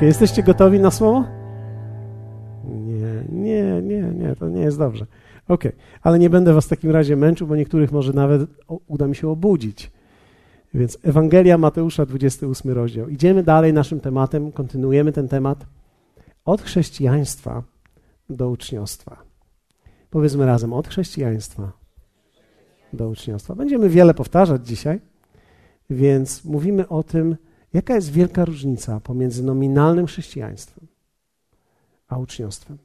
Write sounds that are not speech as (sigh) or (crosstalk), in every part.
Jesteście gotowi na słowo? Nie, nie, nie, nie, to nie jest dobrze. Ok, ale nie będę was w takim razie męczył, bo niektórych może nawet uda mi się obudzić. Więc Ewangelia Mateusza, 28 rozdział. Idziemy dalej naszym tematem, kontynuujemy ten temat od chrześcijaństwa do uczniostwa. Powiedzmy razem, od chrześcijaństwa do uczniostwa. Będziemy wiele powtarzać dzisiaj, więc mówimy o tym, jaka jest wielka różnica pomiędzy nominalnym chrześcijaństwem a uczniostwem.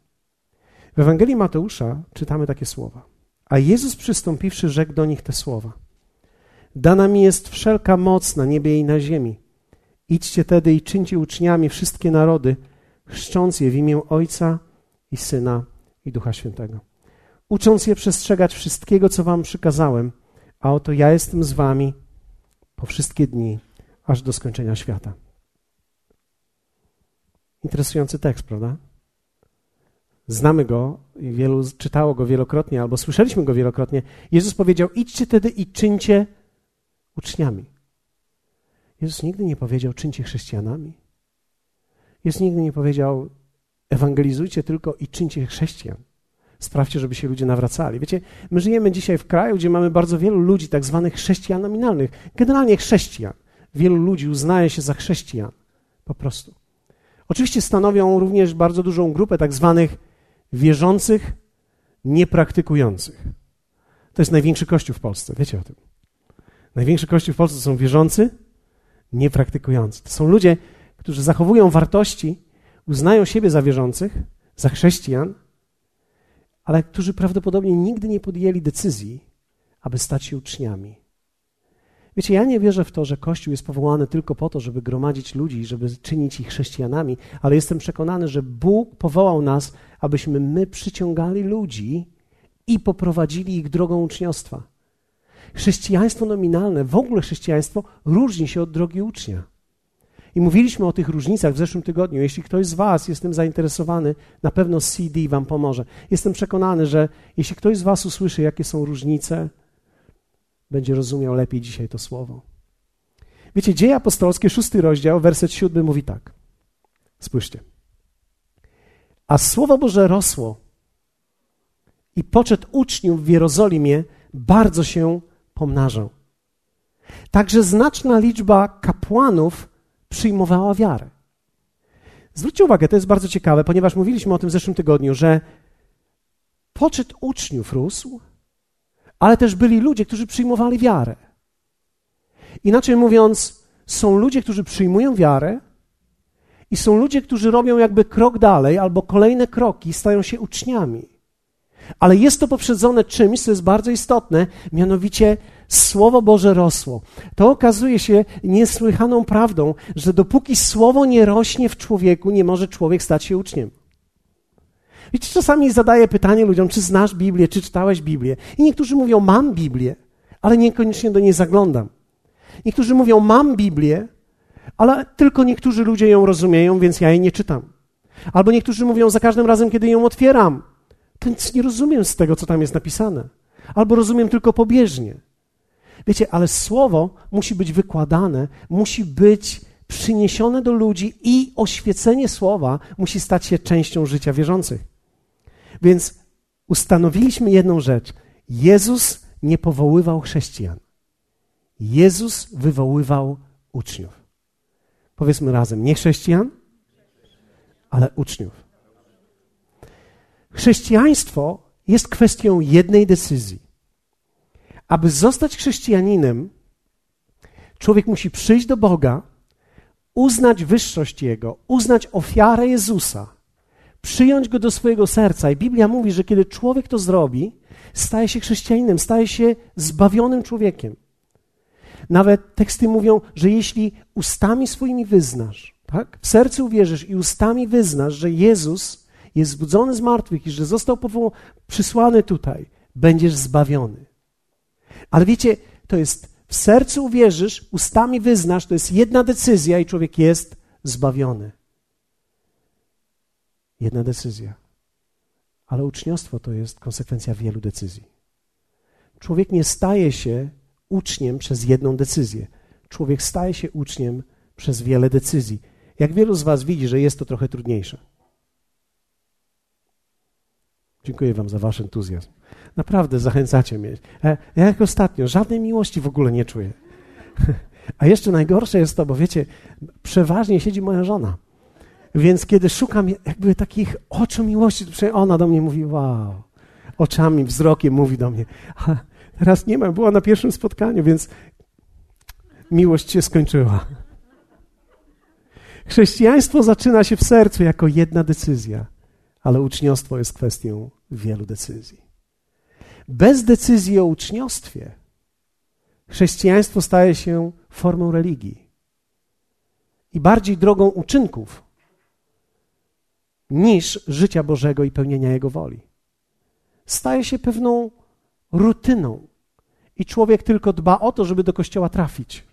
W Ewangelii Mateusza czytamy takie słowa. A Jezus przystąpiwszy, rzekł do nich te słowa. Dana mi jest wszelka moc na niebie i na ziemi. Idźcie tedy i czyńcie uczniami wszystkie narody, chrzcząc je w imię Ojca i Syna i Ducha Świętego. Ucząc je przestrzegać wszystkiego, co wam przykazałem, a oto ja jestem z wami po wszystkie dni, aż do skończenia świata. Interesujący tekst, prawda? Znamy go wielu czytało go wielokrotnie, albo słyszeliśmy go wielokrotnie. Jezus powiedział: Idźcie tedy i czyńcie uczniami. Jezus nigdy nie powiedział: czyńcie chrześcijanami. Jezus nigdy nie powiedział: ewangelizujcie tylko i czyńcie chrześcijan. Sprawdźcie, żeby się ludzie nawracali. Wiecie, my żyjemy dzisiaj w kraju, gdzie mamy bardzo wielu ludzi, tak zwanych chrześcijan nominalnych, generalnie chrześcijan. Wielu ludzi uznaje się za chrześcijan. Po prostu. Oczywiście stanowią również bardzo dużą grupę tak zwanych wierzących, niepraktykujących. To jest największy kościół w Polsce, wiecie o tym. Największy kościół w Polsce to są wierzący, niepraktykujący. To są ludzie, którzy zachowują wartości, uznają siebie za wierzących, za chrześcijan, ale którzy prawdopodobnie nigdy nie podjęli decyzji, aby stać się uczniami. Wiecie, ja nie wierzę w to, że Kościół jest powołany tylko po to, żeby gromadzić ludzi, żeby czynić ich chrześcijanami, ale jestem przekonany, że Bóg powołał nas, abyśmy my przyciągali ludzi i poprowadzili ich drogą uczniostwa. Chrześcijaństwo nominalne, w ogóle chrześcijaństwo, różni się od drogi ucznia. I mówiliśmy o tych różnicach w zeszłym tygodniu. Jeśli ktoś z Was jest tym zainteresowany, na pewno CD Wam pomoże. Jestem przekonany, że jeśli ktoś z Was usłyszy, jakie są różnice, będzie rozumiał lepiej dzisiaj to słowo. Wiecie, Dzieje Apostolskie, szósty rozdział, werset siódmy mówi tak. Spójrzcie. A Słowo Boże rosło i poczet uczniów w Jerozolimie bardzo się pomnażał. Także znaczna liczba kapłanów przyjmowała wiarę. Zwróćcie uwagę, to jest bardzo ciekawe, ponieważ mówiliśmy o tym w zeszłym tygodniu, że poczet uczniów rósł, ale też byli ludzie, którzy przyjmowali wiarę. Inaczej mówiąc, są ludzie, którzy przyjmują wiarę, i są ludzie, którzy robią jakby krok dalej, albo kolejne kroki, stają się uczniami. Ale jest to poprzedzone czymś, co jest bardzo istotne, mianowicie Słowo Boże rosło. To okazuje się niesłychaną prawdą, że dopóki Słowo nie rośnie w człowieku, nie może człowiek stać się uczniem. Wiecie, czasami zadaję pytanie ludziom, czy znasz Biblię, czy czytałeś Biblię. I niektórzy mówią, mam Biblię, ale niekoniecznie do niej zaglądam. Niektórzy mówią, mam Biblię, ale tylko niektórzy ludzie ją rozumieją, więc ja jej nie czytam. Albo niektórzy mówią, za każdym razem, kiedy ją otwieram, to nic nie rozumiem z tego, co tam jest napisane. Albo rozumiem tylko pobieżnie. Wiecie, ale słowo musi być wykładane, musi być przyniesione do ludzi i oświecenie słowa musi stać się częścią życia wierzących. Więc ustanowiliśmy jedną rzecz. Jezus nie powoływał chrześcijan. Jezus wywoływał uczniów. Powiedzmy razem, nie chrześcijan, ale uczniów. Chrześcijaństwo jest kwestią jednej decyzji. Aby zostać chrześcijaninem, człowiek musi przyjść do Boga, uznać wyższość Jego, uznać ofiarę Jezusa, przyjąć Go do swojego serca. I Biblia mówi, że kiedy człowiek to zrobi, staje się chrześcijaninem, staje się zbawionym człowiekiem. Nawet teksty mówią, że jeśli ustami swoimi wyznasz, tak? w sercu uwierzysz i ustami wyznasz, że Jezus jest zbudzony z martwych i że został przysłany tutaj, będziesz zbawiony. Ale wiecie, to jest w sercu uwierzysz, ustami wyznasz, to jest jedna decyzja i człowiek jest zbawiony. Jedna decyzja. Ale uczniostwo to jest konsekwencja wielu decyzji. Człowiek nie staje się uczniem przez jedną decyzję. Człowiek staje się uczniem przez wiele decyzji. Jak wielu z Was widzi, że jest to trochę trudniejsze? Dziękuję Wam za Wasz entuzjazm. Naprawdę zachęcacie mnie. E, ja jak ostatnio żadnej miłości w ogóle nie czuję. (laughs) A jeszcze najgorsze jest to, bo wiecie, przeważnie siedzi moja żona. Więc kiedy szukam jakby takich oczu miłości, to ona do mnie mówi, wow, oczami, wzrokiem mówi do mnie. A teraz nie ma, była na pierwszym spotkaniu, więc miłość się skończyła. Chrześcijaństwo zaczyna się w sercu jako jedna decyzja, ale uczniostwo jest kwestią wielu decyzji. Bez decyzji o uczniostwie chrześcijaństwo staje się formą religii i bardziej drogą uczynków niż życia Bożego i pełnienia Jego woli. Staje się pewną rutyną i człowiek tylko dba o to, żeby do kościoła trafić.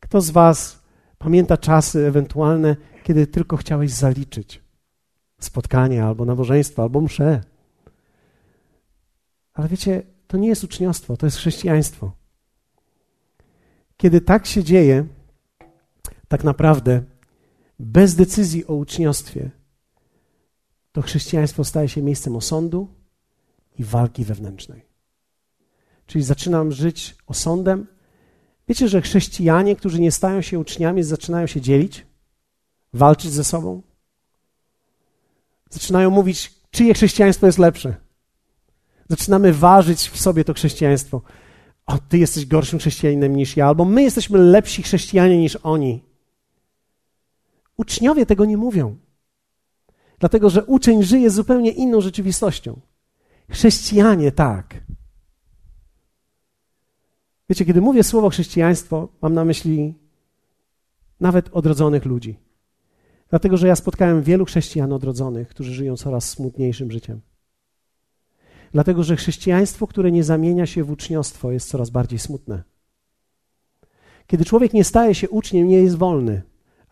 Kto z Was pamięta czasy ewentualne, kiedy tylko chciałeś zaliczyć spotkanie albo nabożeństwo, albo mszę? Ale wiecie, to nie jest uczniostwo, to jest chrześcijaństwo. Kiedy tak się dzieje, tak naprawdę bez decyzji o uczniostwie, to chrześcijaństwo staje się miejscem osądu i walki wewnętrznej. Czyli zaczynam żyć osądem. Wiecie, że chrześcijanie, którzy nie stają się uczniami, zaczynają się dzielić, walczyć ze sobą. Zaczynają mówić, czyje chrześcijaństwo jest lepsze. Zaczynamy ważyć w sobie to chrześcijaństwo. O, ty jesteś gorszym chrześcijaninem niż ja, albo my jesteśmy lepsi chrześcijanie niż oni. Uczniowie tego nie mówią. Dlatego, że uczeń żyje zupełnie inną rzeczywistością. Chrześcijanie tak. Wiecie, kiedy mówię słowo chrześcijaństwo, mam na myśli nawet odrodzonych ludzi. Dlatego, że ja spotkałem wielu chrześcijan odrodzonych, którzy żyją coraz smutniejszym życiem. Dlatego, że chrześcijaństwo, które nie zamienia się w uczniostwo, jest coraz bardziej smutne. Kiedy człowiek nie staje się uczniem, nie jest wolny.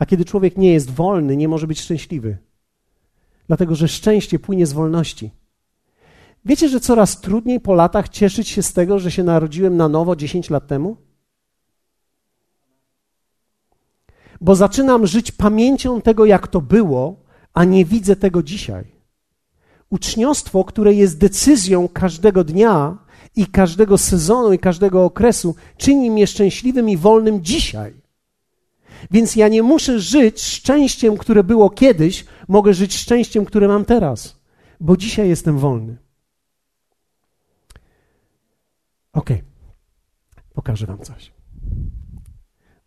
A kiedy człowiek nie jest wolny, nie może być szczęśliwy. Dlatego, że szczęście płynie z wolności. Wiecie, że coraz trudniej po latach cieszyć się z tego, że się narodziłem na nowo 10 lat temu? Bo zaczynam żyć pamięcią tego, jak to było, a nie widzę tego dzisiaj. Uczniostwo, które jest decyzją każdego dnia i każdego sezonu i każdego okresu, czyni mnie szczęśliwym i wolnym dzisiaj. Więc ja nie muszę żyć szczęściem, które było kiedyś, mogę żyć szczęściem, które mam teraz, bo dzisiaj jestem wolny. Ok, pokażę Wam coś.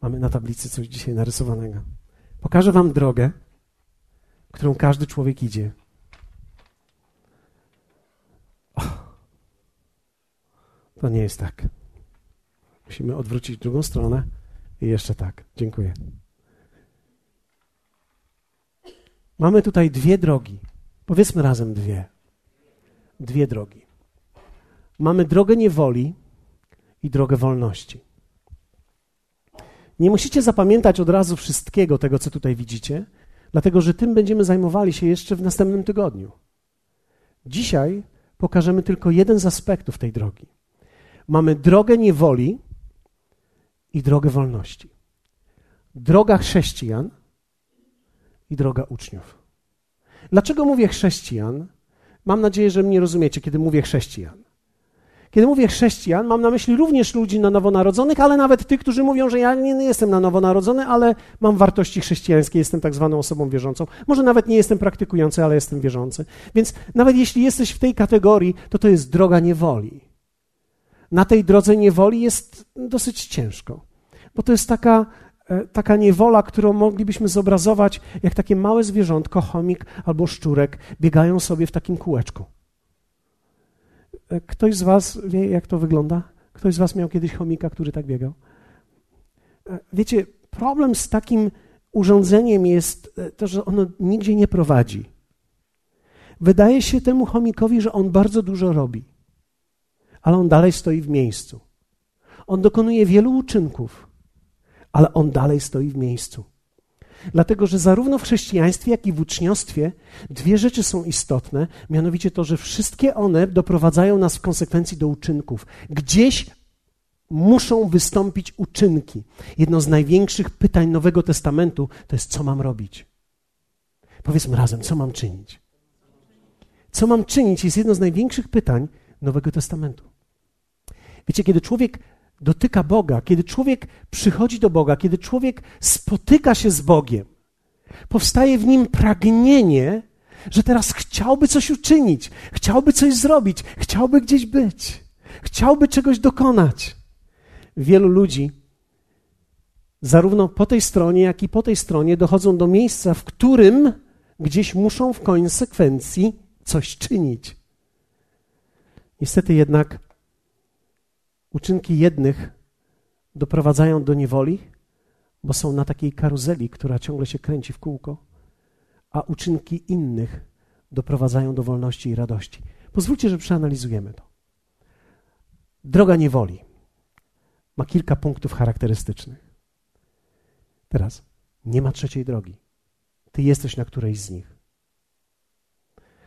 Mamy na tablicy coś dzisiaj narysowanego. Pokażę Wam drogę, którą każdy człowiek idzie. to nie jest tak. Musimy odwrócić drugą stronę. I jeszcze tak. Dziękuję. Mamy tutaj dwie drogi. Powiedzmy razem dwie. Dwie drogi. Mamy drogę niewoli i drogę wolności. Nie musicie zapamiętać od razu wszystkiego tego, co tutaj widzicie, dlatego że tym będziemy zajmowali się jeszcze w następnym tygodniu. Dzisiaj pokażemy tylko jeden z aspektów tej drogi. Mamy drogę niewoli, i drogę wolności. Droga chrześcijan i droga uczniów. Dlaczego mówię chrześcijan? Mam nadzieję, że mnie rozumiecie, kiedy mówię chrześcijan. Kiedy mówię chrześcijan, mam na myśli również ludzi na nowonarodzonych, ale nawet tych, którzy mówią, że ja nie jestem na nowonarodzony, ale mam wartości chrześcijańskie, jestem tak zwaną osobą wierzącą. Może nawet nie jestem praktykujący, ale jestem wierzący. Więc nawet jeśli jesteś w tej kategorii, to to jest droga niewoli na tej drodze niewoli jest dosyć ciężko, bo to jest taka, e, taka niewola, którą moglibyśmy zobrazować jak takie małe zwierzątko, chomik albo szczurek, biegają sobie w takim kółeczku. E, ktoś z Was wie, jak to wygląda? Ktoś z Was miał kiedyś chomika, który tak biegał? E, wiecie, problem z takim urządzeniem jest to, że ono nigdzie nie prowadzi. Wydaje się temu chomikowi, że on bardzo dużo robi ale on dalej stoi w miejscu. On dokonuje wielu uczynków, ale on dalej stoi w miejscu. Dlatego, że zarówno w chrześcijaństwie, jak i w uczniostwie dwie rzeczy są istotne, mianowicie to, że wszystkie one doprowadzają nas w konsekwencji do uczynków. Gdzieś muszą wystąpić uczynki. Jedno z największych pytań Nowego Testamentu to jest, co mam robić? Powiedzmy razem, co mam czynić? Co mam czynić jest jedno z największych pytań Nowego Testamentu. Wiecie, kiedy człowiek dotyka Boga, kiedy człowiek przychodzi do Boga, kiedy człowiek spotyka się z Bogiem, powstaje w nim pragnienie, że teraz chciałby coś uczynić, chciałby coś zrobić, chciałby gdzieś być, chciałby czegoś dokonać. Wielu ludzi, zarówno po tej stronie, jak i po tej stronie, dochodzą do miejsca, w którym gdzieś muszą w konsekwencji coś czynić. Niestety jednak uczynki jednych doprowadzają do niewoli, bo są na takiej karuzeli, która ciągle się kręci w kółko, a uczynki innych doprowadzają do wolności i radości. Pozwólcie, że przeanalizujemy to. Droga niewoli ma kilka punktów charakterystycznych. Teraz nie ma trzeciej drogi. Ty jesteś na którejś z nich.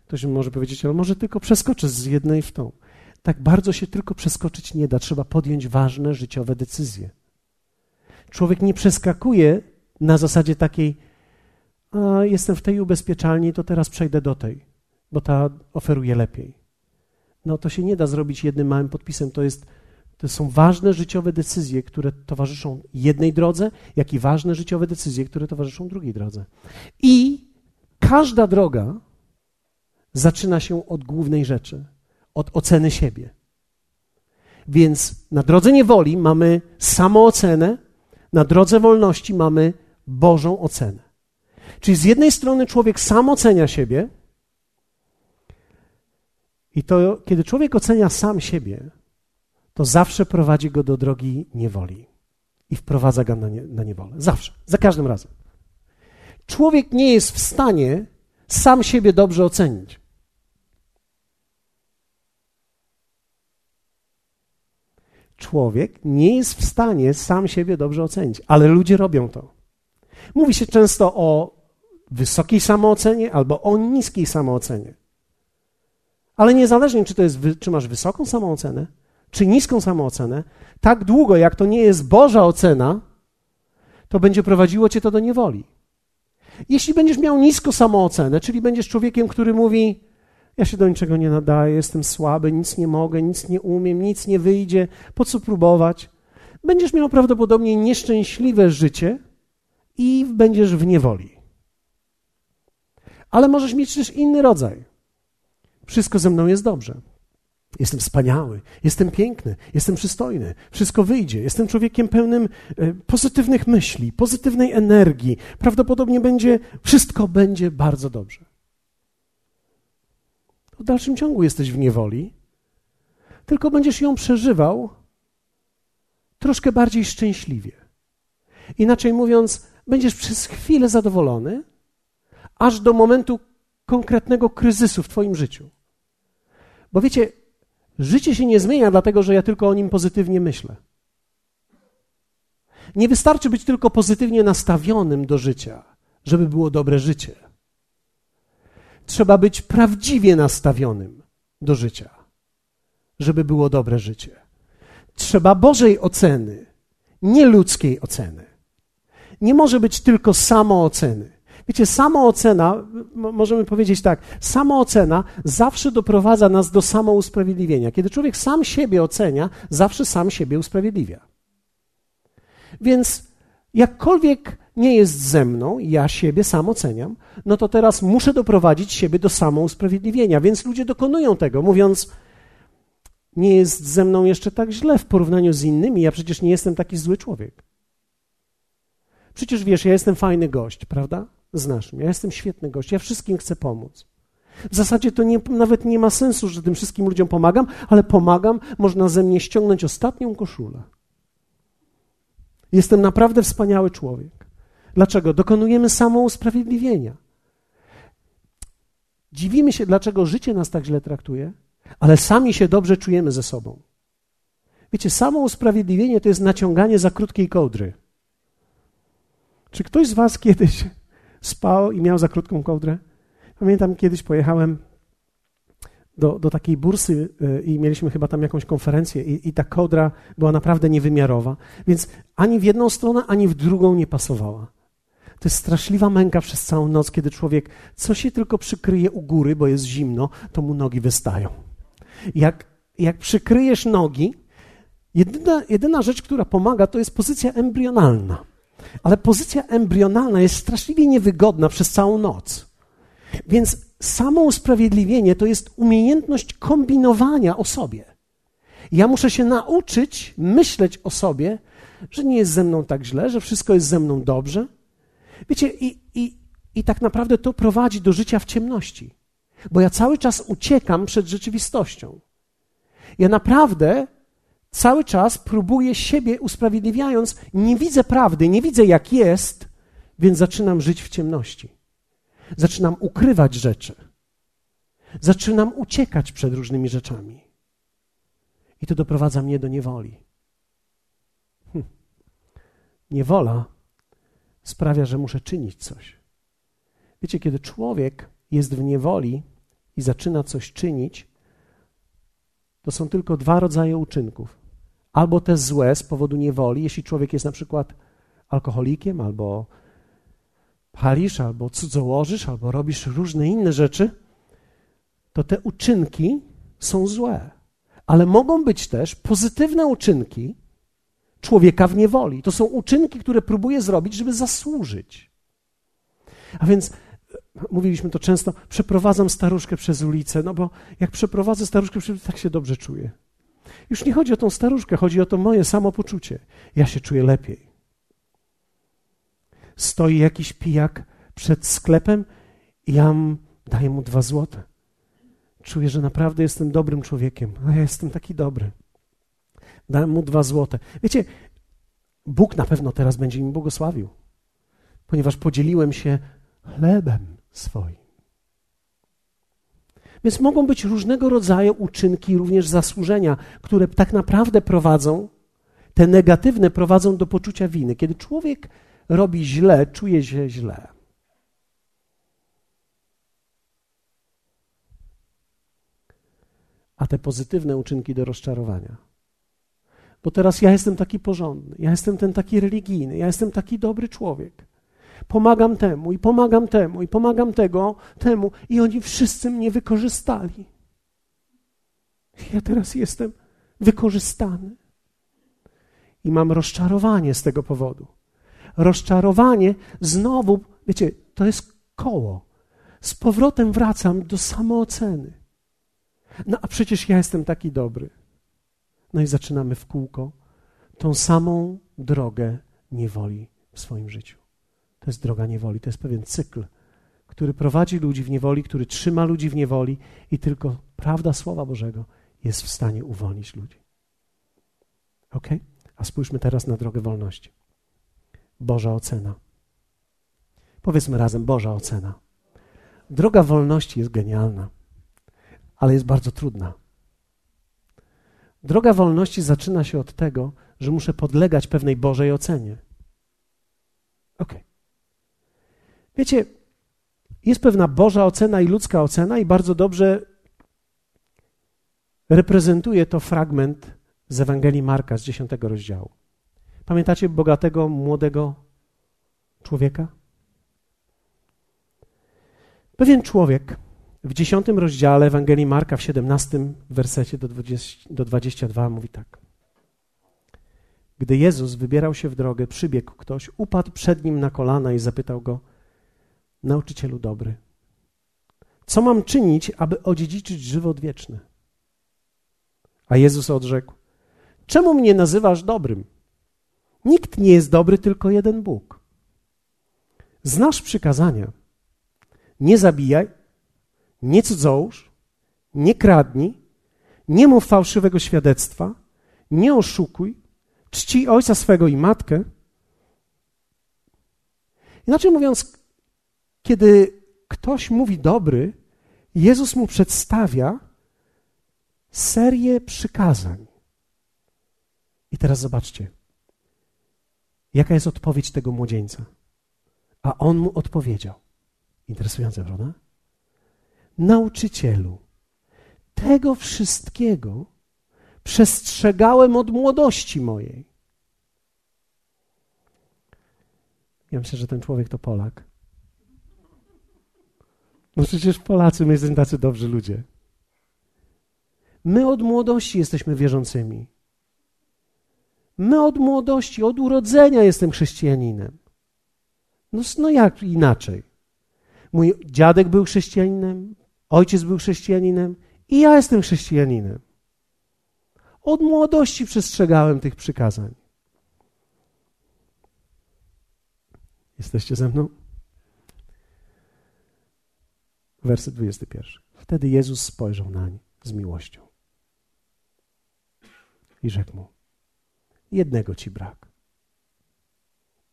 Ktoś może powiedzieć, ale może tylko przeskoczę z jednej w tą. Tak bardzo się tylko przeskoczyć nie da. Trzeba podjąć ważne życiowe decyzje. Człowiek nie przeskakuje na zasadzie takiej, a jestem w tej ubezpieczalni, to teraz przejdę do tej, bo ta oferuje lepiej. No to się nie da zrobić jednym małym podpisem. To, jest, to są ważne życiowe decyzje, które towarzyszą jednej drodze, jak i ważne życiowe decyzje, które towarzyszą drugiej drodze. I każda droga zaczyna się od głównej rzeczy, od oceny siebie. Więc na drodze niewoli mamy samoocenę, na drodze wolności mamy Bożą ocenę. Czyli z jednej strony człowiek sam ocenia siebie, i to, kiedy człowiek ocenia sam siebie, to zawsze prowadzi go do drogi niewoli i wprowadza go na, nie, na niewolę. Zawsze, za każdym razem. Człowiek nie jest w stanie sam siebie dobrze ocenić. Człowiek nie jest w stanie sam siebie dobrze ocenić, ale ludzie robią to. Mówi się często o wysokiej samoocenie albo o niskiej samoocenie. Ale niezależnie, czy, to jest, czy masz wysoką samoocenę, czy niską samoocenę, tak długo jak to nie jest Boża ocena, to będzie prowadziło cię to do niewoli. Jeśli będziesz miał niską samoocenę, czyli będziesz człowiekiem, który mówi: Ja się do niczego nie nadaję, jestem słaby, nic nie mogę, nic nie umiem, nic nie wyjdzie, po co próbować? Będziesz miał prawdopodobnie nieszczęśliwe życie i będziesz w niewoli. Ale możesz mieć też inny rodzaj. Wszystko ze mną jest dobrze. Jestem wspaniały, jestem piękny, jestem przystojny, wszystko wyjdzie. Jestem człowiekiem pełnym e, pozytywnych myśli, pozytywnej energii. Prawdopodobnie będzie, wszystko będzie bardzo dobrze. W dalszym ciągu jesteś w niewoli, tylko będziesz ją przeżywał troszkę bardziej szczęśliwie. Inaczej mówiąc, będziesz przez chwilę zadowolony, aż do momentu konkretnego kryzysu w Twoim życiu. Bo wiecie, życie się nie zmienia, dlatego że ja tylko o nim pozytywnie myślę. Nie wystarczy być tylko pozytywnie nastawionym do życia, żeby było dobre życie. Trzeba być prawdziwie nastawionym do życia, żeby było dobre życie. Trzeba Bożej oceny, nie ludzkiej oceny. Nie może być tylko samooceny. Wiecie, samoocena, możemy powiedzieć tak, samoocena zawsze doprowadza nas do samousprawiedliwienia. Kiedy człowiek sam siebie ocenia, zawsze sam siebie usprawiedliwia. Więc jakkolwiek nie jest ze mną, ja siebie sam oceniam, no to teraz muszę doprowadzić siebie do samousprawiedliwienia. Więc ludzie dokonują tego, mówiąc, nie jest ze mną jeszcze tak źle w porównaniu z innymi, ja przecież nie jestem taki zły człowiek. Przecież wiesz, ja jestem fajny gość, prawda? Znasz mnie, ja jestem świetny gość, ja wszystkim chcę pomóc. W zasadzie to nie, nawet nie ma sensu, że tym wszystkim ludziom pomagam, ale pomagam, można ze mnie ściągnąć ostatnią koszulę. Jestem naprawdę wspaniały człowiek. Dlaczego? Dokonujemy samousprawiedliwienia. Dziwimy się, dlaczego życie nas tak źle traktuje, ale sami się dobrze czujemy ze sobą. Wiecie, samo usprawiedliwienie to jest naciąganie za krótkiej kołdry. Czy ktoś z Was kiedyś (laughs) spał i miał za krótką kołdrę? Pamiętam, kiedyś pojechałem do, do takiej bursy y, i mieliśmy chyba tam jakąś konferencję i, i ta kodra była naprawdę niewymiarowa, więc ani w jedną stronę, ani w drugą nie pasowała. To jest straszliwa męka przez całą noc, kiedy człowiek co się tylko przykryje u góry, bo jest zimno, to mu nogi wystają. Jak, jak przykryjesz nogi, jedyna, jedyna rzecz, która pomaga, to jest pozycja embrionalna. Ale pozycja embrionalna jest straszliwie niewygodna przez całą noc. Więc samo usprawiedliwienie to jest umiejętność kombinowania o sobie. Ja muszę się nauczyć myśleć o sobie, że nie jest ze mną tak źle, że wszystko jest ze mną dobrze. Wiecie, i, i, i tak naprawdę to prowadzi do życia w ciemności, bo ja cały czas uciekam przed rzeczywistością. Ja naprawdę cały czas próbuję siebie usprawiedliwiając, nie widzę prawdy, nie widzę jak jest, więc zaczynam żyć w ciemności. Zaczynam ukrywać rzeczy. Zaczynam uciekać przed różnymi rzeczami. I to doprowadza mnie do niewoli. Hm. Niewola sprawia, że muszę czynić coś. Wiecie, kiedy człowiek jest w niewoli i zaczyna coś czynić, to są tylko dwa rodzaje uczynków. Albo te złe z powodu niewoli, jeśli człowiek jest na przykład alkoholikiem, albo palisz, albo cudzołożysz, albo robisz różne inne rzeczy, to te uczynki są złe. Ale mogą być też pozytywne uczynki człowieka w niewoli. To są uczynki, które próbuje zrobić, żeby zasłużyć. A więc mówiliśmy to często, przeprowadzam staruszkę przez ulicę, no bo jak przeprowadzę staruszkę tak się dobrze czuję. Już nie chodzi o tą staruszkę, chodzi o to moje samopoczucie. Ja się czuję lepiej. Stoi jakiś pijak przed sklepem i ja daję mu dwa złote. Czuję, że naprawdę jestem dobrym człowiekiem. A ja jestem taki dobry. Dałem mu dwa złote. Wiecie, Bóg na pewno teraz będzie mi błogosławił, ponieważ podzieliłem się chlebem swoim. Więc mogą być różnego rodzaju uczynki, również zasłużenia, które tak naprawdę prowadzą, te negatywne prowadzą do poczucia winy. Kiedy człowiek robi źle, czuje się źle. A te pozytywne uczynki do rozczarowania. Bo teraz ja jestem taki porządny, ja jestem ten taki religijny, ja jestem taki dobry człowiek pomagam temu i pomagam temu i pomagam tego, temu i oni wszyscy mnie wykorzystali. Ja teraz jestem wykorzystany. I mam rozczarowanie z tego powodu. Rozczarowanie znowu, wiecie, to jest koło. Z powrotem wracam do samooceny. No a przecież ja jestem taki dobry. No i zaczynamy w kółko tą samą drogę niewoli w swoim życiu. To jest droga niewoli, to jest pewien cykl, który prowadzi ludzi w niewoli, który trzyma ludzi w niewoli i tylko prawda Słowa Bożego jest w stanie uwolnić ludzi. Ok? A spójrzmy teraz na drogę wolności. Boża ocena. Powiedzmy razem, Boża ocena. Droga wolności jest genialna, ale jest bardzo trudna. Droga wolności zaczyna się od tego, że muszę podlegać pewnej Bożej ocenie. Ok. Wiecie, jest pewna Boża ocena i ludzka ocena, i bardzo dobrze reprezentuje to fragment z Ewangelii Marka z 10 rozdziału. Pamiętacie bogatego, młodego człowieka? Pewien człowiek w 10 rozdziale Ewangelii Marka w 17 wersecie do, 20, do 22 mówi tak. Gdy Jezus wybierał się w drogę, przybiegł ktoś, upadł przed nim na kolana i zapytał go: Nauczycielu dobry, co mam czynić, aby odziedziczyć żywot wieczny? A Jezus odrzekł: Czemu mnie nazywasz dobrym? Nikt nie jest dobry, tylko jeden Bóg. Znasz przykazania. Nie zabijaj, nie cudzołóż, nie kradnij, nie mów fałszywego świadectwa, nie oszukuj, czci ojca swego i matkę. Inaczej mówiąc, kiedy ktoś mówi dobry, Jezus mu przedstawia serię przykazań. I teraz zobaczcie, jaka jest odpowiedź tego młodzieńca. A on mu odpowiedział. Interesujące, prawda? Nauczycielu, Tego wszystkiego przestrzegałem od młodości mojej. Ja myślę, że ten człowiek to Polak. No przecież Polacy, my jesteśmy tacy dobrzy ludzie. My od młodości jesteśmy wierzącymi. My od młodości, od urodzenia jestem chrześcijaninem. No, no jak inaczej? Mój dziadek był chrześcijaninem, ojciec był chrześcijaninem i ja jestem chrześcijaninem. Od młodości przestrzegałem tych przykazań. Jesteście ze mną? Werset 21. Wtedy Jezus spojrzał nań z miłością i rzekł mu: Jednego ci brak.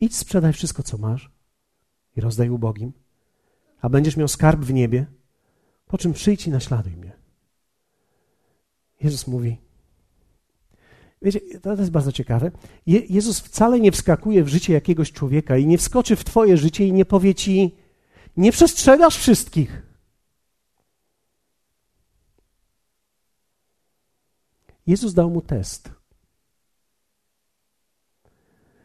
Idź sprzedaj wszystko, co masz i rozdaj ubogim, a będziesz miał skarb w niebie, po czym przyjdź i naśladuj mnie. Jezus mówi, Wiecie, to jest bardzo ciekawe. Je, Jezus wcale nie wskakuje w życie jakiegoś człowieka i nie wskoczy w Twoje życie i nie powie Ci: Nie przestrzegasz wszystkich. Jezus dał mu test.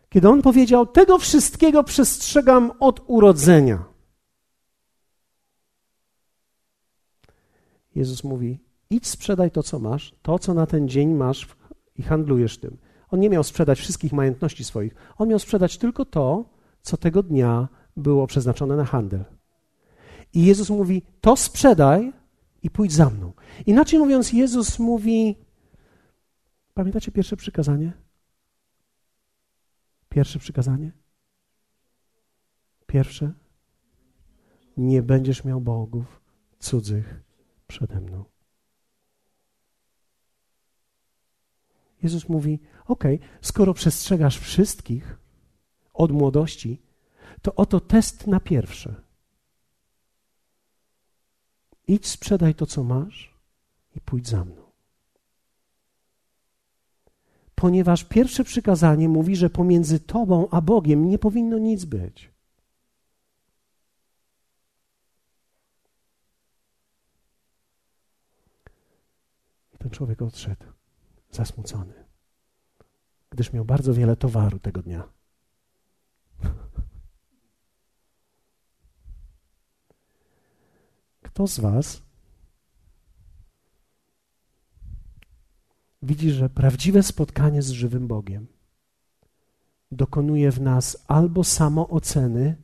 Kiedy on powiedział: Tego wszystkiego przestrzegam od urodzenia. Jezus mówi: Idź sprzedaj to, co masz, to, co na ten dzień masz i handlujesz tym. On nie miał sprzedać wszystkich majątności swoich. On miał sprzedać tylko to, co tego dnia było przeznaczone na handel. I Jezus mówi: To sprzedaj i pójdź za mną. Inaczej mówiąc, Jezus mówi: Pamiętacie pierwsze przykazanie? Pierwsze przykazanie? Pierwsze? Nie będziesz miał bogów cudzych przede mną. Jezus mówi: OK, skoro przestrzegasz wszystkich od młodości, to oto test na pierwsze. Idź, sprzedaj to, co masz i pójdź za mną. Ponieważ pierwsze przykazanie mówi, że pomiędzy Tobą a Bogiem nie powinno nic być. Ten człowiek odszedł zasmucony, gdyż miał bardzo wiele towaru tego dnia. (laughs) Kto z Was widzi, że prawdziwe spotkanie z żywym Bogiem dokonuje w nas albo samooceny,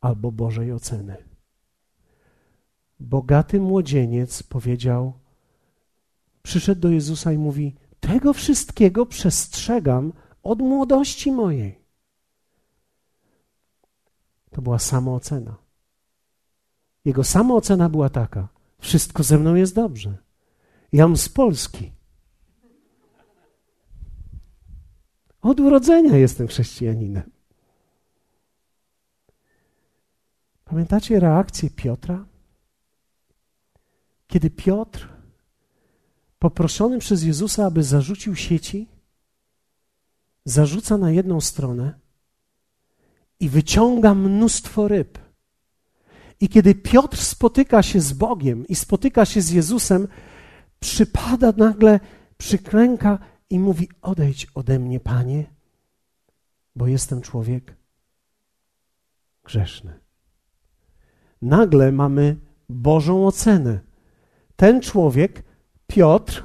albo Bożej oceny? Bogaty młodzieniec powiedział: przyszedł do Jezusa i mówi: Tego wszystkiego przestrzegam od młodości mojej. To była samoocena. Jego samoocena była taka: Wszystko ze mną jest dobrze. Jam z Polski. Od urodzenia jestem chrześcijaninem. Pamiętacie reakcję Piotra? Kiedy Piotr poproszony przez Jezusa, aby zarzucił sieci, zarzuca na jedną stronę i wyciąga mnóstwo ryb. I kiedy Piotr spotyka się z Bogiem i spotyka się z Jezusem, przypada nagle, przyklęka i mówi: Odejdź ode mnie, panie, bo jestem człowiek grzeszny. Nagle mamy Bożą ocenę. Ten człowiek Piotr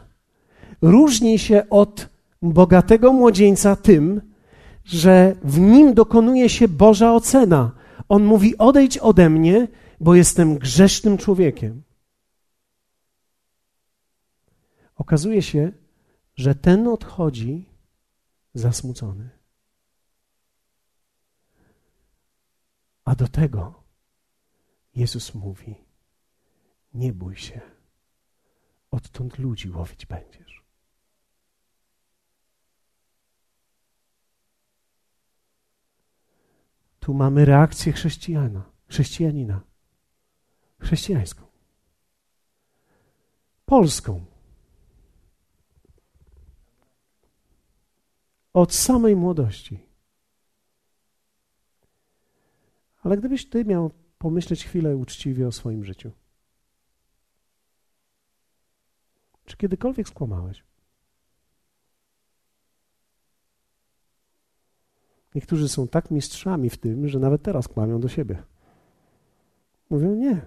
różni się od bogatego młodzieńca tym, że w nim dokonuje się Boża ocena. On mówi: Odejdź ode mnie, bo jestem grzesznym człowiekiem. Okazuje się, że ten odchodzi zasmucony. A do tego Jezus mówi: Nie bój się odtąd ludzi łowić będziesz. Tu mamy reakcję chrześcijana, chrześcijanina, chrześcijańską, polską. Od samej młodości. Ale gdybyś ty miał pomyśleć chwilę uczciwie o swoim życiu. Czy kiedykolwiek skłamałeś? Niektórzy są tak mistrzami w tym, że nawet teraz kłamią do siebie. Mówią, nie,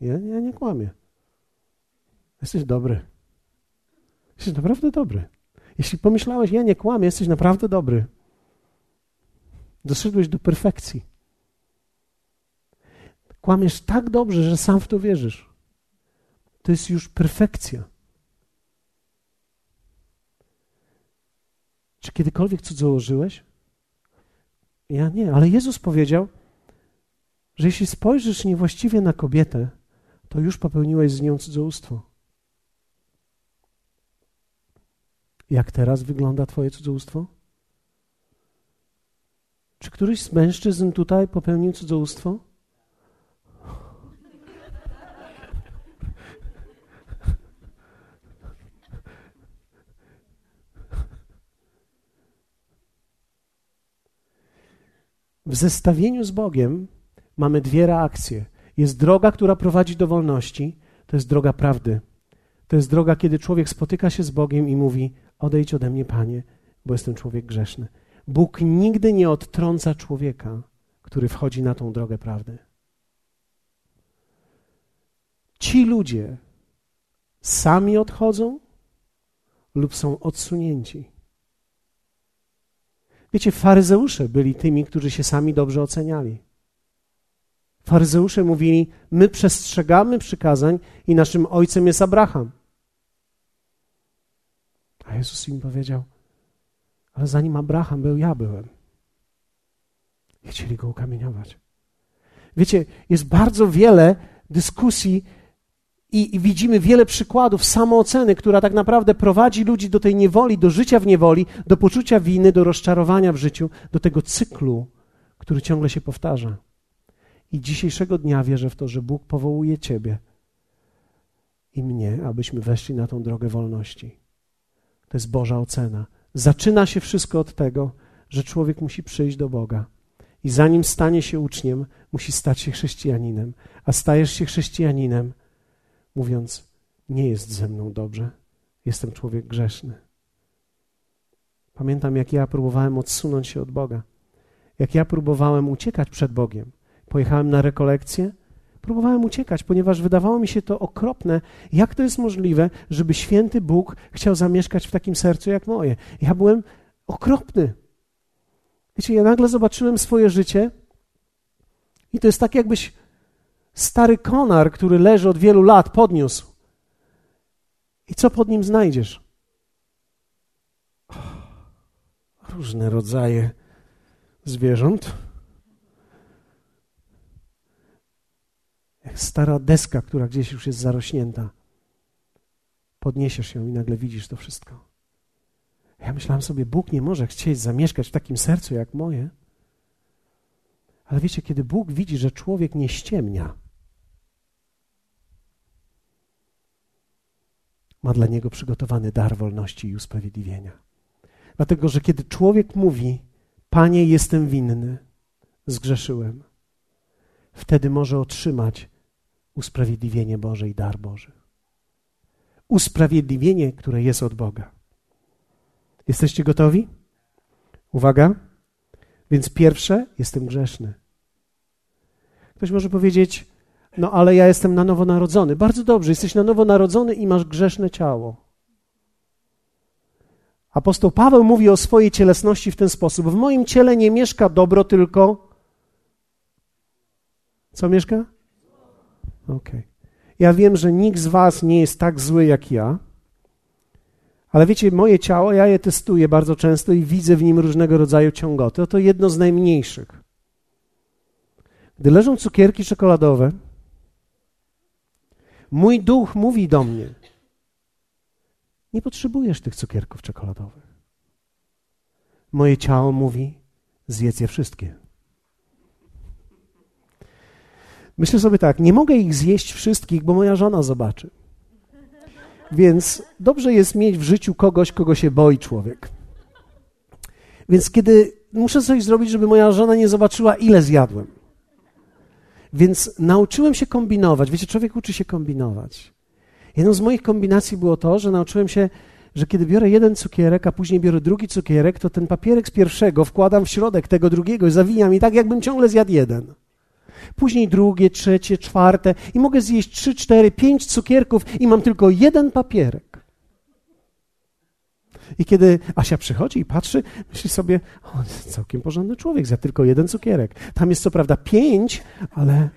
ja, ja nie kłamię. Jesteś dobry. Jesteś naprawdę dobry. Jeśli pomyślałeś, ja nie kłamię, jesteś naprawdę dobry. Doszedłeś do perfekcji. Kłamiesz tak dobrze, że sam w to wierzysz. To jest już perfekcja. Czy kiedykolwiek cudzołożyłeś? Ja nie, ale Jezus powiedział, że jeśli spojrzysz niewłaściwie na kobietę, to już popełniłeś z nią cudzołóstwo. Jak teraz wygląda Twoje cudzołóstwo? Czy któryś z mężczyzn tutaj popełnił cudzołóstwo? W zestawieniu z Bogiem mamy dwie reakcje. Jest droga, która prowadzi do wolności, to jest droga prawdy. To jest droga, kiedy człowiek spotyka się z Bogiem i mówi: Odejdź ode mnie, Panie, bo jestem człowiek grzeszny. Bóg nigdy nie odtrąca człowieka, który wchodzi na tą drogę prawdy. Ci ludzie sami odchodzą lub są odsunięci. Wiecie, faryzeusze byli tymi, którzy się sami dobrze oceniali. Faryzeusze mówili: My przestrzegamy przykazań i naszym ojcem jest Abraham. A Jezus im powiedział: Ale zanim Abraham był, ja byłem. I chcieli go ukamieniować. Wiecie, jest bardzo wiele dyskusji i, widzimy wiele przykładów samooceny, która tak naprawdę prowadzi ludzi do tej niewoli, do życia w niewoli, do poczucia winy, do rozczarowania w życiu, do tego cyklu, który ciągle się powtarza. I dzisiejszego dnia wierzę w to, że Bóg powołuje Ciebie i mnie, abyśmy weszli na tą drogę wolności. To jest Boża ocena. Zaczyna się wszystko od tego, że człowiek musi przyjść do Boga. I zanim stanie się uczniem, musi stać się chrześcijaninem. A stajesz się chrześcijaninem, mówiąc: Nie jest ze mną dobrze, jestem człowiek grzeszny. Pamiętam, jak ja próbowałem odsunąć się od Boga, jak ja próbowałem uciekać przed Bogiem. Pojechałem na rekolekcję, próbowałem uciekać, ponieważ wydawało mi się to okropne. Jak to jest możliwe, żeby święty Bóg chciał zamieszkać w takim sercu jak moje? Ja byłem okropny. Wiecie, ja nagle zobaczyłem swoje życie i to jest tak, jakbyś stary konar, który leży od wielu lat, podniósł. I co pod nim znajdziesz? Różne rodzaje zwierząt. Jak stara deska, która gdzieś już jest zarośnięta. Podniesiesz ją i nagle widzisz to wszystko. Ja myślałem sobie, Bóg nie może chcieć zamieszkać w takim sercu jak moje. Ale wiecie, kiedy Bóg widzi, że człowiek nie ściemnia, ma dla niego przygotowany dar wolności i usprawiedliwienia. Dlatego, że kiedy człowiek mówi, Panie, jestem winny, zgrzeszyłem, wtedy może otrzymać usprawiedliwienie Boże i dar Boży. Usprawiedliwienie, które jest od Boga. Jesteście gotowi? Uwaga. Więc pierwsze, jestem grzeszny. Ktoś może powiedzieć, no ale ja jestem na nowo narodzony. Bardzo dobrze, jesteś na nowo narodzony i masz grzeszne ciało. Apostoł Paweł mówi o swojej cielesności w ten sposób: W moim ciele nie mieszka dobro, tylko. Co mieszka? Okej. Okay. Ja wiem, że nikt z Was nie jest tak zły jak ja, ale wiecie, moje ciało, ja je testuję bardzo często i widzę w nim różnego rodzaju ciągoty. Oto jedno z najmniejszych. Gdy leżą cukierki czekoladowe, Mój duch mówi do mnie: Nie potrzebujesz tych cukierków czekoladowych. Moje ciało mówi: Zjedz je wszystkie. Myślę sobie tak: Nie mogę ich zjeść wszystkich, bo moja żona zobaczy. Więc dobrze jest mieć w życiu kogoś, kogo się boi człowiek. Więc kiedy muszę coś zrobić, żeby moja żona nie zobaczyła, ile zjadłem. Więc nauczyłem się kombinować. Wiecie, człowiek uczy się kombinować. Jedną z moich kombinacji było to, że nauczyłem się, że kiedy biorę jeden cukierek, a później biorę drugi cukierek, to ten papierek z pierwszego wkładam w środek tego drugiego i zawijam i tak, jakbym ciągle zjadł jeden. Później drugie, trzecie, czwarte i mogę zjeść trzy, cztery, pięć cukierków i mam tylko jeden papierek. I kiedy Asia przychodzi i patrzy, myśli sobie, o, całkiem porządny człowiek, za tylko jeden cukierek. Tam jest co prawda pięć, ale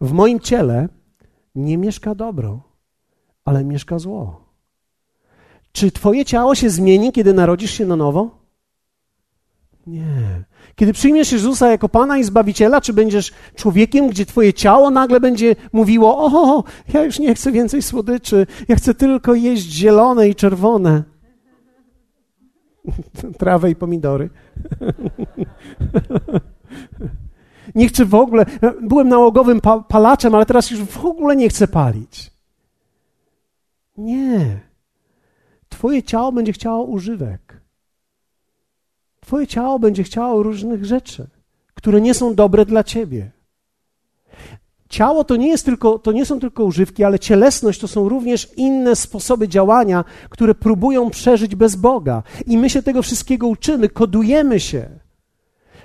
w moim ciele nie mieszka dobro, ale mieszka zło. Czy twoje ciało się zmieni, kiedy narodzisz się na nowo? Nie. Kiedy przyjmiesz Jezusa jako Pana i Zbawiciela, czy będziesz człowiekiem, gdzie twoje ciało nagle będzie mówiło: O, ja już nie chcę więcej słodyczy, ja chcę tylko jeść zielone i czerwone. (laughs) Trawę i pomidory. (laughs) nie chcę w ogóle. Byłem nałogowym pa palaczem, ale teraz już w ogóle nie chcę palić. Nie. Twoje ciało będzie chciało używek. Twoje ciało będzie chciało różnych rzeczy, które nie są dobre dla ciebie. Ciało to nie, jest tylko, to nie są tylko używki, ale cielesność to są również inne sposoby działania, które próbują przeżyć bez Boga. I my się tego wszystkiego uczymy, kodujemy się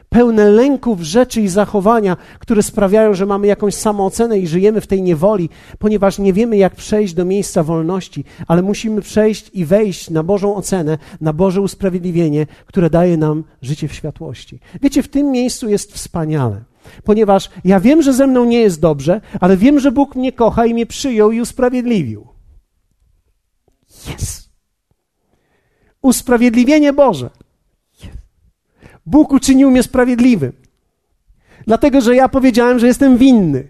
pełne lęków rzeczy i zachowania, które sprawiają, że mamy jakąś samoocenę i żyjemy w tej niewoli, ponieważ nie wiemy, jak przejść do miejsca wolności, ale musimy przejść i wejść na Bożą ocenę, na Boże usprawiedliwienie, które daje nam życie w światłości. Wiecie, w tym miejscu jest wspaniale. Ponieważ ja wiem, że ze mną nie jest dobrze, ale wiem, że Bóg mnie kocha i mnie przyjął i usprawiedliwił. Jest. Usprawiedliwienie Boże. Bóg uczynił mnie sprawiedliwym. Dlatego, że ja powiedziałem, że jestem winny.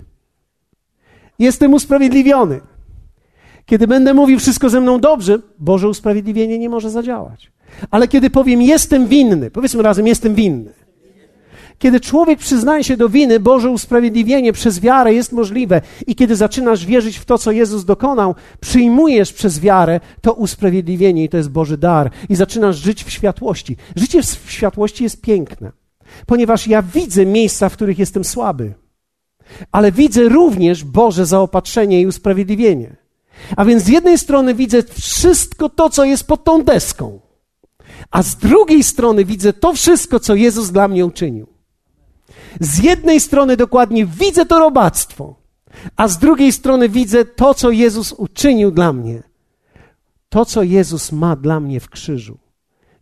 Jestem usprawiedliwiony. Kiedy będę mówił wszystko ze mną dobrze, Boże usprawiedliwienie nie może zadziałać. Ale kiedy powiem jestem winny, powiedzmy razem jestem winny. Kiedy człowiek przyznaje się do winy, Boże usprawiedliwienie przez wiarę jest możliwe. I kiedy zaczynasz wierzyć w to, co Jezus dokonał, przyjmujesz przez wiarę to usprawiedliwienie i to jest Boży dar. I zaczynasz żyć w światłości. Życie w światłości jest piękne, ponieważ ja widzę miejsca, w których jestem słaby. Ale widzę również Boże zaopatrzenie i usprawiedliwienie. A więc z jednej strony widzę wszystko to, co jest pod tą deską, a z drugiej strony widzę to wszystko, co Jezus dla mnie uczynił. Z jednej strony dokładnie widzę to robactwo, a z drugiej strony widzę to, co Jezus uczynił dla mnie. To, co Jezus ma dla mnie w krzyżu,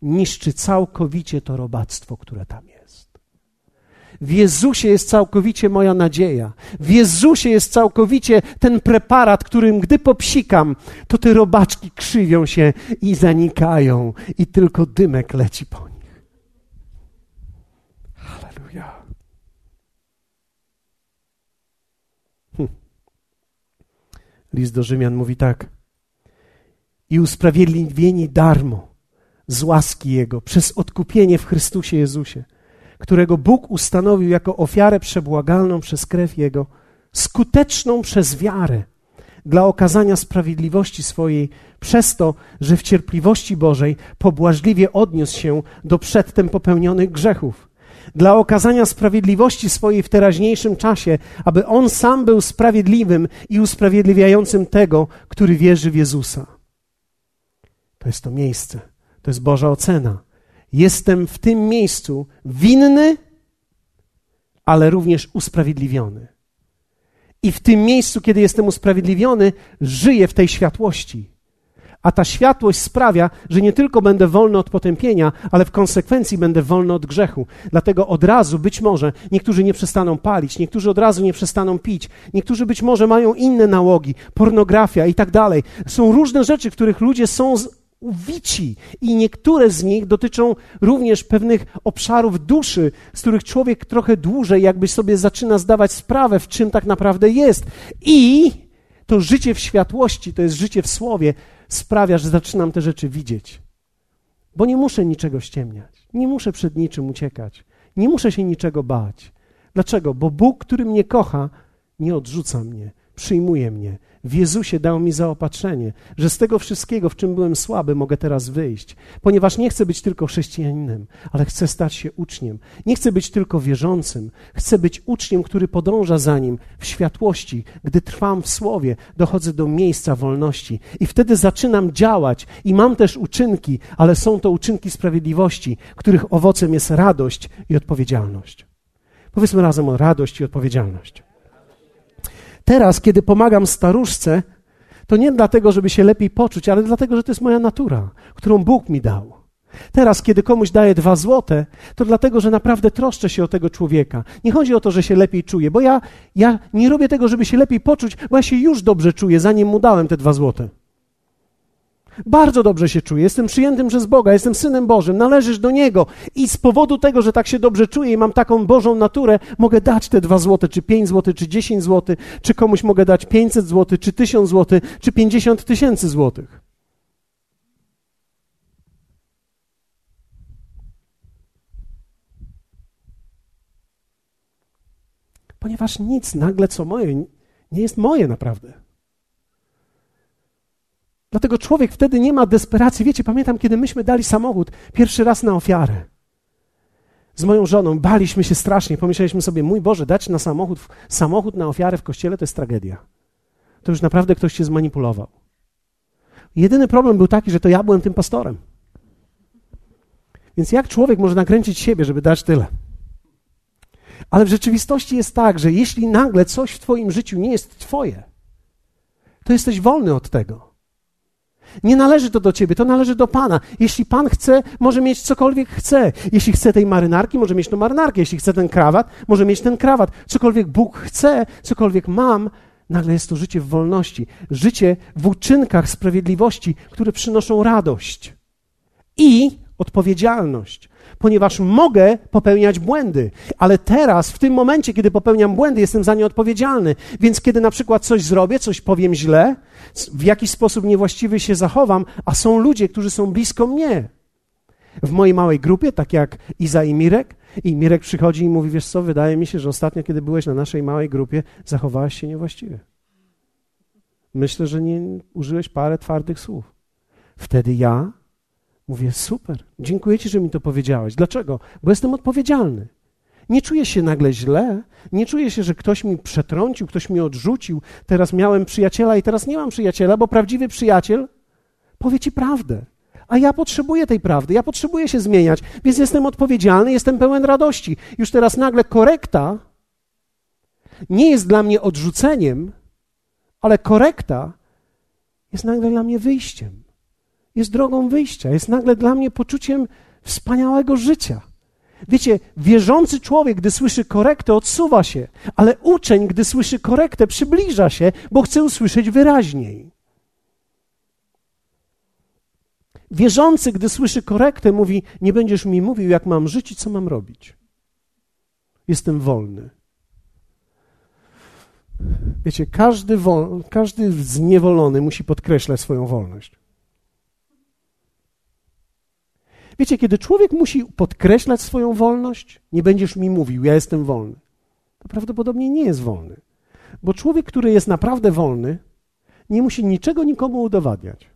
niszczy całkowicie to robactwo, które tam jest. W Jezusie jest całkowicie moja nadzieja. W Jezusie jest całkowicie ten preparat, którym gdy popsikam, to te robaczki krzywią się i zanikają, i tylko dymek leci po nich. List do Rzymian mówi tak. I usprawiedliwieni darmo z łaski Jego przez odkupienie w Chrystusie Jezusie, którego Bóg ustanowił jako ofiarę przebłagalną przez krew Jego, skuteczną przez wiarę dla okazania sprawiedliwości swojej, przez to, że w cierpliwości Bożej pobłażliwie odniósł się do przedtem popełnionych grzechów dla okazania sprawiedliwości swojej w teraźniejszym czasie, aby On sam był sprawiedliwym i usprawiedliwiającym tego, który wierzy w Jezusa. To jest to miejsce, to jest Boża ocena. Jestem w tym miejscu winny, ale również usprawiedliwiony. I w tym miejscu, kiedy jestem usprawiedliwiony, żyję w tej światłości. A ta światłość sprawia, że nie tylko będę wolny od potępienia, ale w konsekwencji będę wolny od grzechu. Dlatego od razu być może niektórzy nie przestaną palić, niektórzy od razu nie przestaną pić, niektórzy być może mają inne nałogi, pornografia i tak dalej. Są różne rzeczy, których ludzie są uwici i niektóre z nich dotyczą również pewnych obszarów duszy, z których człowiek trochę dłużej jakby sobie zaczyna zdawać sprawę, w czym tak naprawdę jest. I to życie w światłości, to jest życie w słowie, sprawia, że zaczynam te rzeczy widzieć. Bo nie muszę niczego ściemniać, nie muszę przed niczym uciekać, nie muszę się niczego bać. Dlaczego? Bo Bóg, który mnie kocha, nie odrzuca mnie, przyjmuje mnie. W Jezusie dał mi zaopatrzenie, że z tego wszystkiego, w czym byłem słaby, mogę teraz wyjść, ponieważ nie chcę być tylko chrześcijaninem, ale chcę stać się uczniem. Nie chcę być tylko wierzącym, chcę być uczniem, który podąża za nim w światłości. Gdy trwam w słowie, dochodzę do miejsca wolności i wtedy zaczynam działać i mam też uczynki, ale są to uczynki sprawiedliwości, których owocem jest radość i odpowiedzialność. Powiedzmy razem o radość i odpowiedzialność. Teraz, kiedy pomagam staruszce, to nie dlatego, żeby się lepiej poczuć, ale dlatego, że to jest moja natura, którą Bóg mi dał. Teraz, kiedy komuś daję dwa złote, to dlatego, że naprawdę troszczę się o tego człowieka. Nie chodzi o to, że się lepiej czuję, bo ja, ja nie robię tego, żeby się lepiej poczuć, bo ja się już dobrze czuję, zanim mu dałem te dwa złote. Bardzo dobrze się czuję, jestem przyjętym przez Boga, jestem synem Bożym, należysz do Niego i z powodu tego, że tak się dobrze czuję i mam taką Bożą naturę, mogę dać te dwa złote, czy pięć złotych, czy dziesięć złotych, czy komuś mogę dać pięćset złotych, czy tysiąc złotych, czy pięćdziesiąt tysięcy złotych. Ponieważ nic nagle, co moje, nie jest moje naprawdę. Dlatego człowiek wtedy nie ma desperacji. Wiecie, pamiętam, kiedy myśmy dali samochód pierwszy raz na ofiarę. Z moją żoną baliśmy się strasznie. Pomyśleliśmy sobie, mój Boże, dać na samochód, samochód na ofiarę w kościele to jest tragedia. To już naprawdę ktoś się zmanipulował. Jedyny problem był taki, że to ja byłem tym pastorem. Więc jak człowiek może nakręcić siebie, żeby dać tyle? Ale w rzeczywistości jest tak, że jeśli nagle coś w Twoim życiu nie jest Twoje, to jesteś wolny od tego. Nie należy to do ciebie, to należy do Pana. Jeśli Pan chce, może mieć cokolwiek chce. Jeśli chce tej marynarki, może mieć tą marynarkę. Jeśli chce ten krawat, może mieć ten krawat. Cokolwiek Bóg chce, cokolwiek mam, nagle jest to życie w wolności. Życie w uczynkach sprawiedliwości, które przynoszą radość i odpowiedzialność ponieważ mogę popełniać błędy, ale teraz, w tym momencie, kiedy popełniam błędy, jestem za nie odpowiedzialny. Więc kiedy na przykład coś zrobię, coś powiem źle, w jakiś sposób niewłaściwy się zachowam, a są ludzie, którzy są blisko mnie. W mojej małej grupie, tak jak Iza i Mirek, i Mirek przychodzi i mówi: Wiesz co, wydaje mi się, że ostatnio, kiedy byłeś na naszej małej grupie, zachowałeś się niewłaściwie. Myślę, że nie użyłeś parę twardych słów. Wtedy ja Mówię, super, dziękuję Ci, że mi to powiedziałeś. Dlaczego? Bo jestem odpowiedzialny. Nie czuję się nagle źle, nie czuję się, że ktoś mi przetrącił, ktoś mi odrzucił. Teraz miałem przyjaciela i teraz nie mam przyjaciela, bo prawdziwy przyjaciel powie Ci prawdę. A ja potrzebuję tej prawdy, ja potrzebuję się zmieniać, więc jestem odpowiedzialny, jestem pełen radości. Już teraz nagle korekta nie jest dla mnie odrzuceniem, ale korekta jest nagle dla mnie wyjściem jest drogą wyjścia, jest nagle dla mnie poczuciem wspaniałego życia. Wiecie, wierzący człowiek, gdy słyszy korektę, odsuwa się, ale uczeń, gdy słyszy korektę, przybliża się, bo chce usłyszeć wyraźniej. Wierzący, gdy słyszy korektę, mówi: Nie będziesz mi mówił, jak mam żyć i co mam robić. Jestem wolny. Wiecie, każdy, wol, każdy zniewolony musi podkreślać swoją wolność. Wiecie, kiedy człowiek musi podkreślać swoją wolność, nie będziesz mi mówił, ja jestem wolny, to prawdopodobnie nie jest wolny. Bo człowiek, który jest naprawdę wolny, nie musi niczego nikomu udowadniać.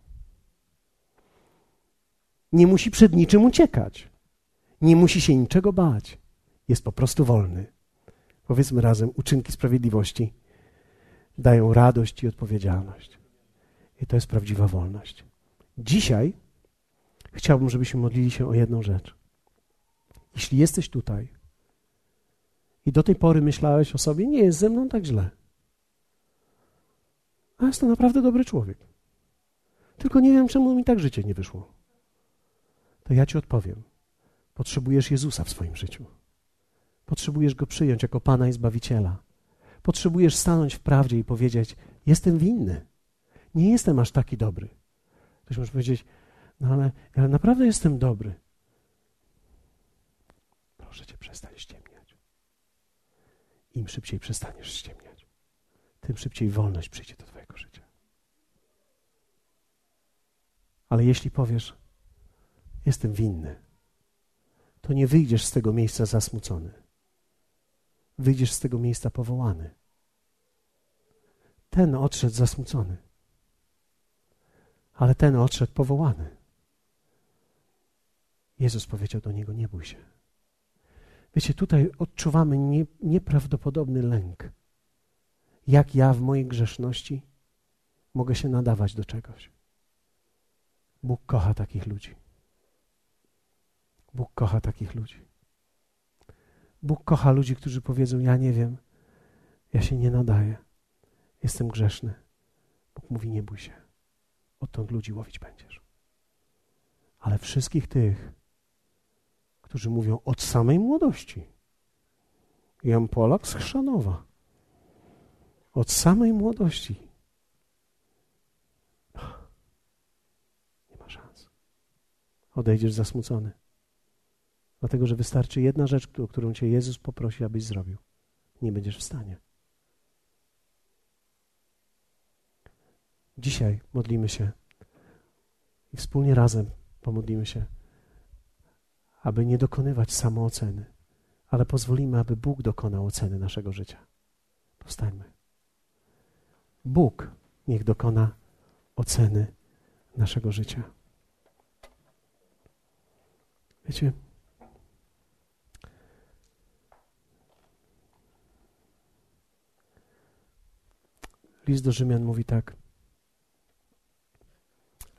Nie musi przed niczym uciekać. Nie musi się niczego bać. Jest po prostu wolny. Powiedzmy razem, uczynki sprawiedliwości dają radość i odpowiedzialność. I to jest prawdziwa wolność. Dzisiaj chciałbym, żebyśmy modlili się o jedną rzecz. Jeśli jesteś tutaj i do tej pory myślałeś o sobie, nie jest ze mną tak źle. A to naprawdę dobry człowiek. Tylko nie wiem, czemu mi tak życie nie wyszło. To ja ci odpowiem. Potrzebujesz Jezusa w swoim życiu. Potrzebujesz Go przyjąć jako Pana i Zbawiciela. Potrzebujesz stanąć w prawdzie i powiedzieć: Jestem winny. Nie jestem aż taki dobry. Ktoś może powiedzieć: ale ja naprawdę jestem dobry. Proszę cię, przestań ściemniać. Im szybciej przestaniesz ściemniać, tym szybciej wolność przyjdzie do twojego życia. Ale jeśli powiesz, jestem winny, to nie wyjdziesz z tego miejsca zasmucony. Wyjdziesz z tego miejsca powołany. ten odszedł zasmucony, ale ten odszedł powołany. Jezus powiedział do niego: Nie bój się. Wiecie, tutaj odczuwamy nie, nieprawdopodobny lęk. Jak ja w mojej grzeszności mogę się nadawać do czegoś. Bóg kocha takich ludzi. Bóg kocha takich ludzi. Bóg kocha ludzi, którzy powiedzą: Ja nie wiem, ja się nie nadaję, jestem grzeszny. Bóg mówi: Nie bój się, odtąd ludzi łowić będziesz. Ale wszystkich tych, którzy mówią od samej młodości. Jan Polak z Chrzanowa. Od samej młodości. Nie ma szans. Odejdziesz zasmucony. Dlatego, że wystarczy jedna rzecz, o którą cię Jezus poprosi, abyś zrobił. Nie będziesz w stanie. Dzisiaj modlimy się i wspólnie razem pomodlimy się aby nie dokonywać samooceny, ale pozwolimy, aby Bóg dokonał oceny naszego życia. Powstańmy. Bóg niech dokona oceny naszego życia. Wiecie, list do Rzymian mówi tak.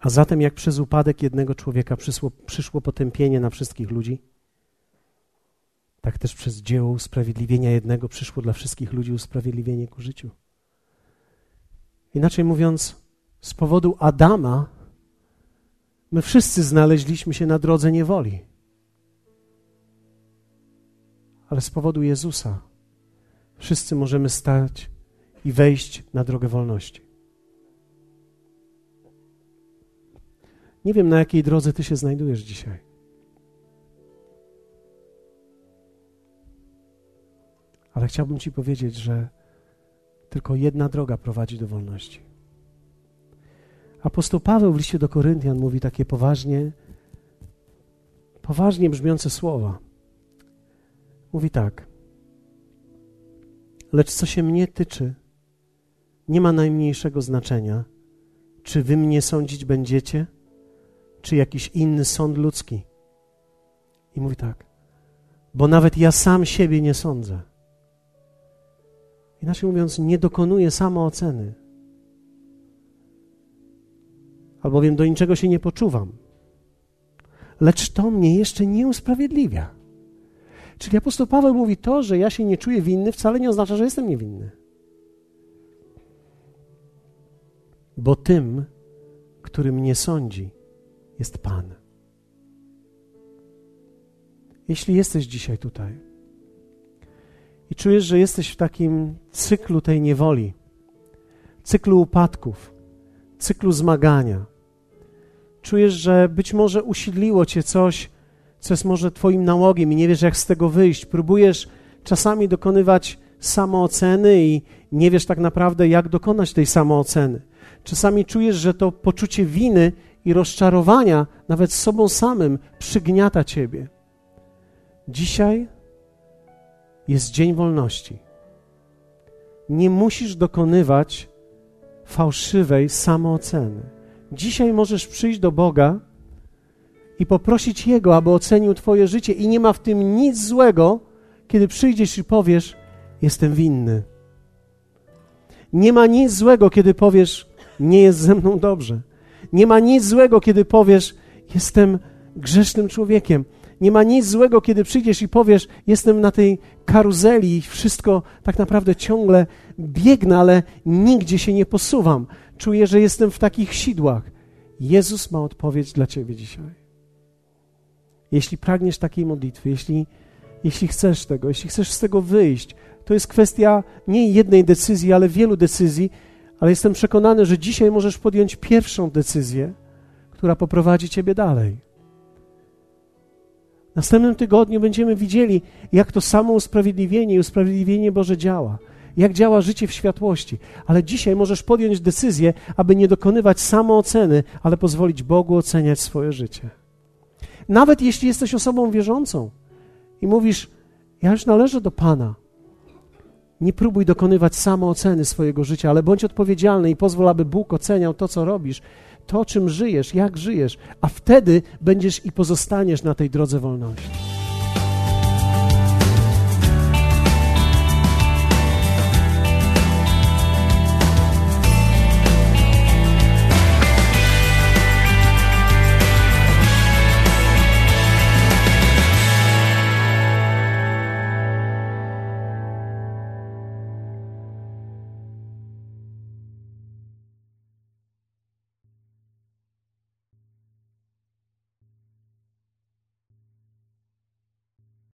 A zatem, jak przez upadek jednego człowieka przyszło, przyszło potępienie na wszystkich ludzi, tak też przez dzieło usprawiedliwienia jednego przyszło dla wszystkich ludzi usprawiedliwienie ku życiu. Inaczej mówiąc, z powodu Adama my wszyscy znaleźliśmy się na drodze niewoli. Ale z powodu Jezusa wszyscy możemy stać i wejść na drogę wolności. Nie wiem, na jakiej drodze ty się znajdujesz dzisiaj. Ale chciałbym ci powiedzieć, że tylko jedna droga prowadzi do wolności. Apostoł Paweł w liście do Koryntian mówi takie poważnie, poważnie brzmiące słowa. Mówi tak. Lecz co się mnie tyczy, nie ma najmniejszego znaczenia, czy wy mnie sądzić będziecie, czy jakiś inny sąd ludzki. I mówi tak, bo nawet ja sam siebie nie sądzę. Inaczej mówiąc, nie dokonuję samooceny. Albowiem do niczego się nie poczuwam. Lecz to mnie jeszcze nie usprawiedliwia. Czyli apostoł Paweł mówi to, że ja się nie czuję winny, wcale nie oznacza, że jestem niewinny. Bo tym, który mnie sądzi, jest Pan. Jeśli jesteś dzisiaj tutaj i czujesz, że jesteś w takim cyklu tej niewoli, cyklu upadków, cyklu zmagania, czujesz, że być może usidliło cię coś, co jest może Twoim nałogiem i nie wiesz, jak z tego wyjść, próbujesz czasami dokonywać samooceny i nie wiesz tak naprawdę, jak dokonać tej samooceny. Czasami czujesz, że to poczucie winy i rozczarowania, nawet sobą samym, przygniata ciebie. Dzisiaj jest dzień wolności. Nie musisz dokonywać fałszywej samooceny. Dzisiaj możesz przyjść do Boga i poprosić Jego, aby ocenił Twoje życie, i nie ma w tym nic złego, kiedy przyjdziesz i powiesz: Jestem winny. Nie ma nic złego, kiedy powiesz: Nie jest ze mną dobrze. Nie ma nic złego, kiedy powiesz: Jestem grzesznym człowiekiem. Nie ma nic złego, kiedy przyjdziesz i powiesz: Jestem na tej karuzeli i wszystko tak naprawdę ciągle biegnę, ale nigdzie się nie posuwam. Czuję, że jestem w takich sidłach. Jezus ma odpowiedź dla ciebie dzisiaj. Jeśli pragniesz takiej modlitwy, jeśli, jeśli chcesz tego, jeśli chcesz z tego wyjść, to jest kwestia nie jednej decyzji, ale wielu decyzji, ale jestem przekonany, że dzisiaj możesz podjąć pierwszą decyzję, która poprowadzi Ciebie dalej. W następnym tygodniu będziemy widzieli, jak to samo usprawiedliwienie i usprawiedliwienie Boże działa, jak działa życie w światłości. Ale dzisiaj możesz podjąć decyzję, aby nie dokonywać samooceny, ale pozwolić Bogu oceniać swoje życie. Nawet jeśli jesteś osobą wierzącą i mówisz, ja już należę do Pana, Nie próbuj dokonywać samooceny swojego życia, ale bądź odpowiedzialny i pozwól, aby Bóg oceniał to, co robisz, to, czym żyjesz, jak żyjesz, a wtedy będziesz i pozostaniesz na tej drodze wolności.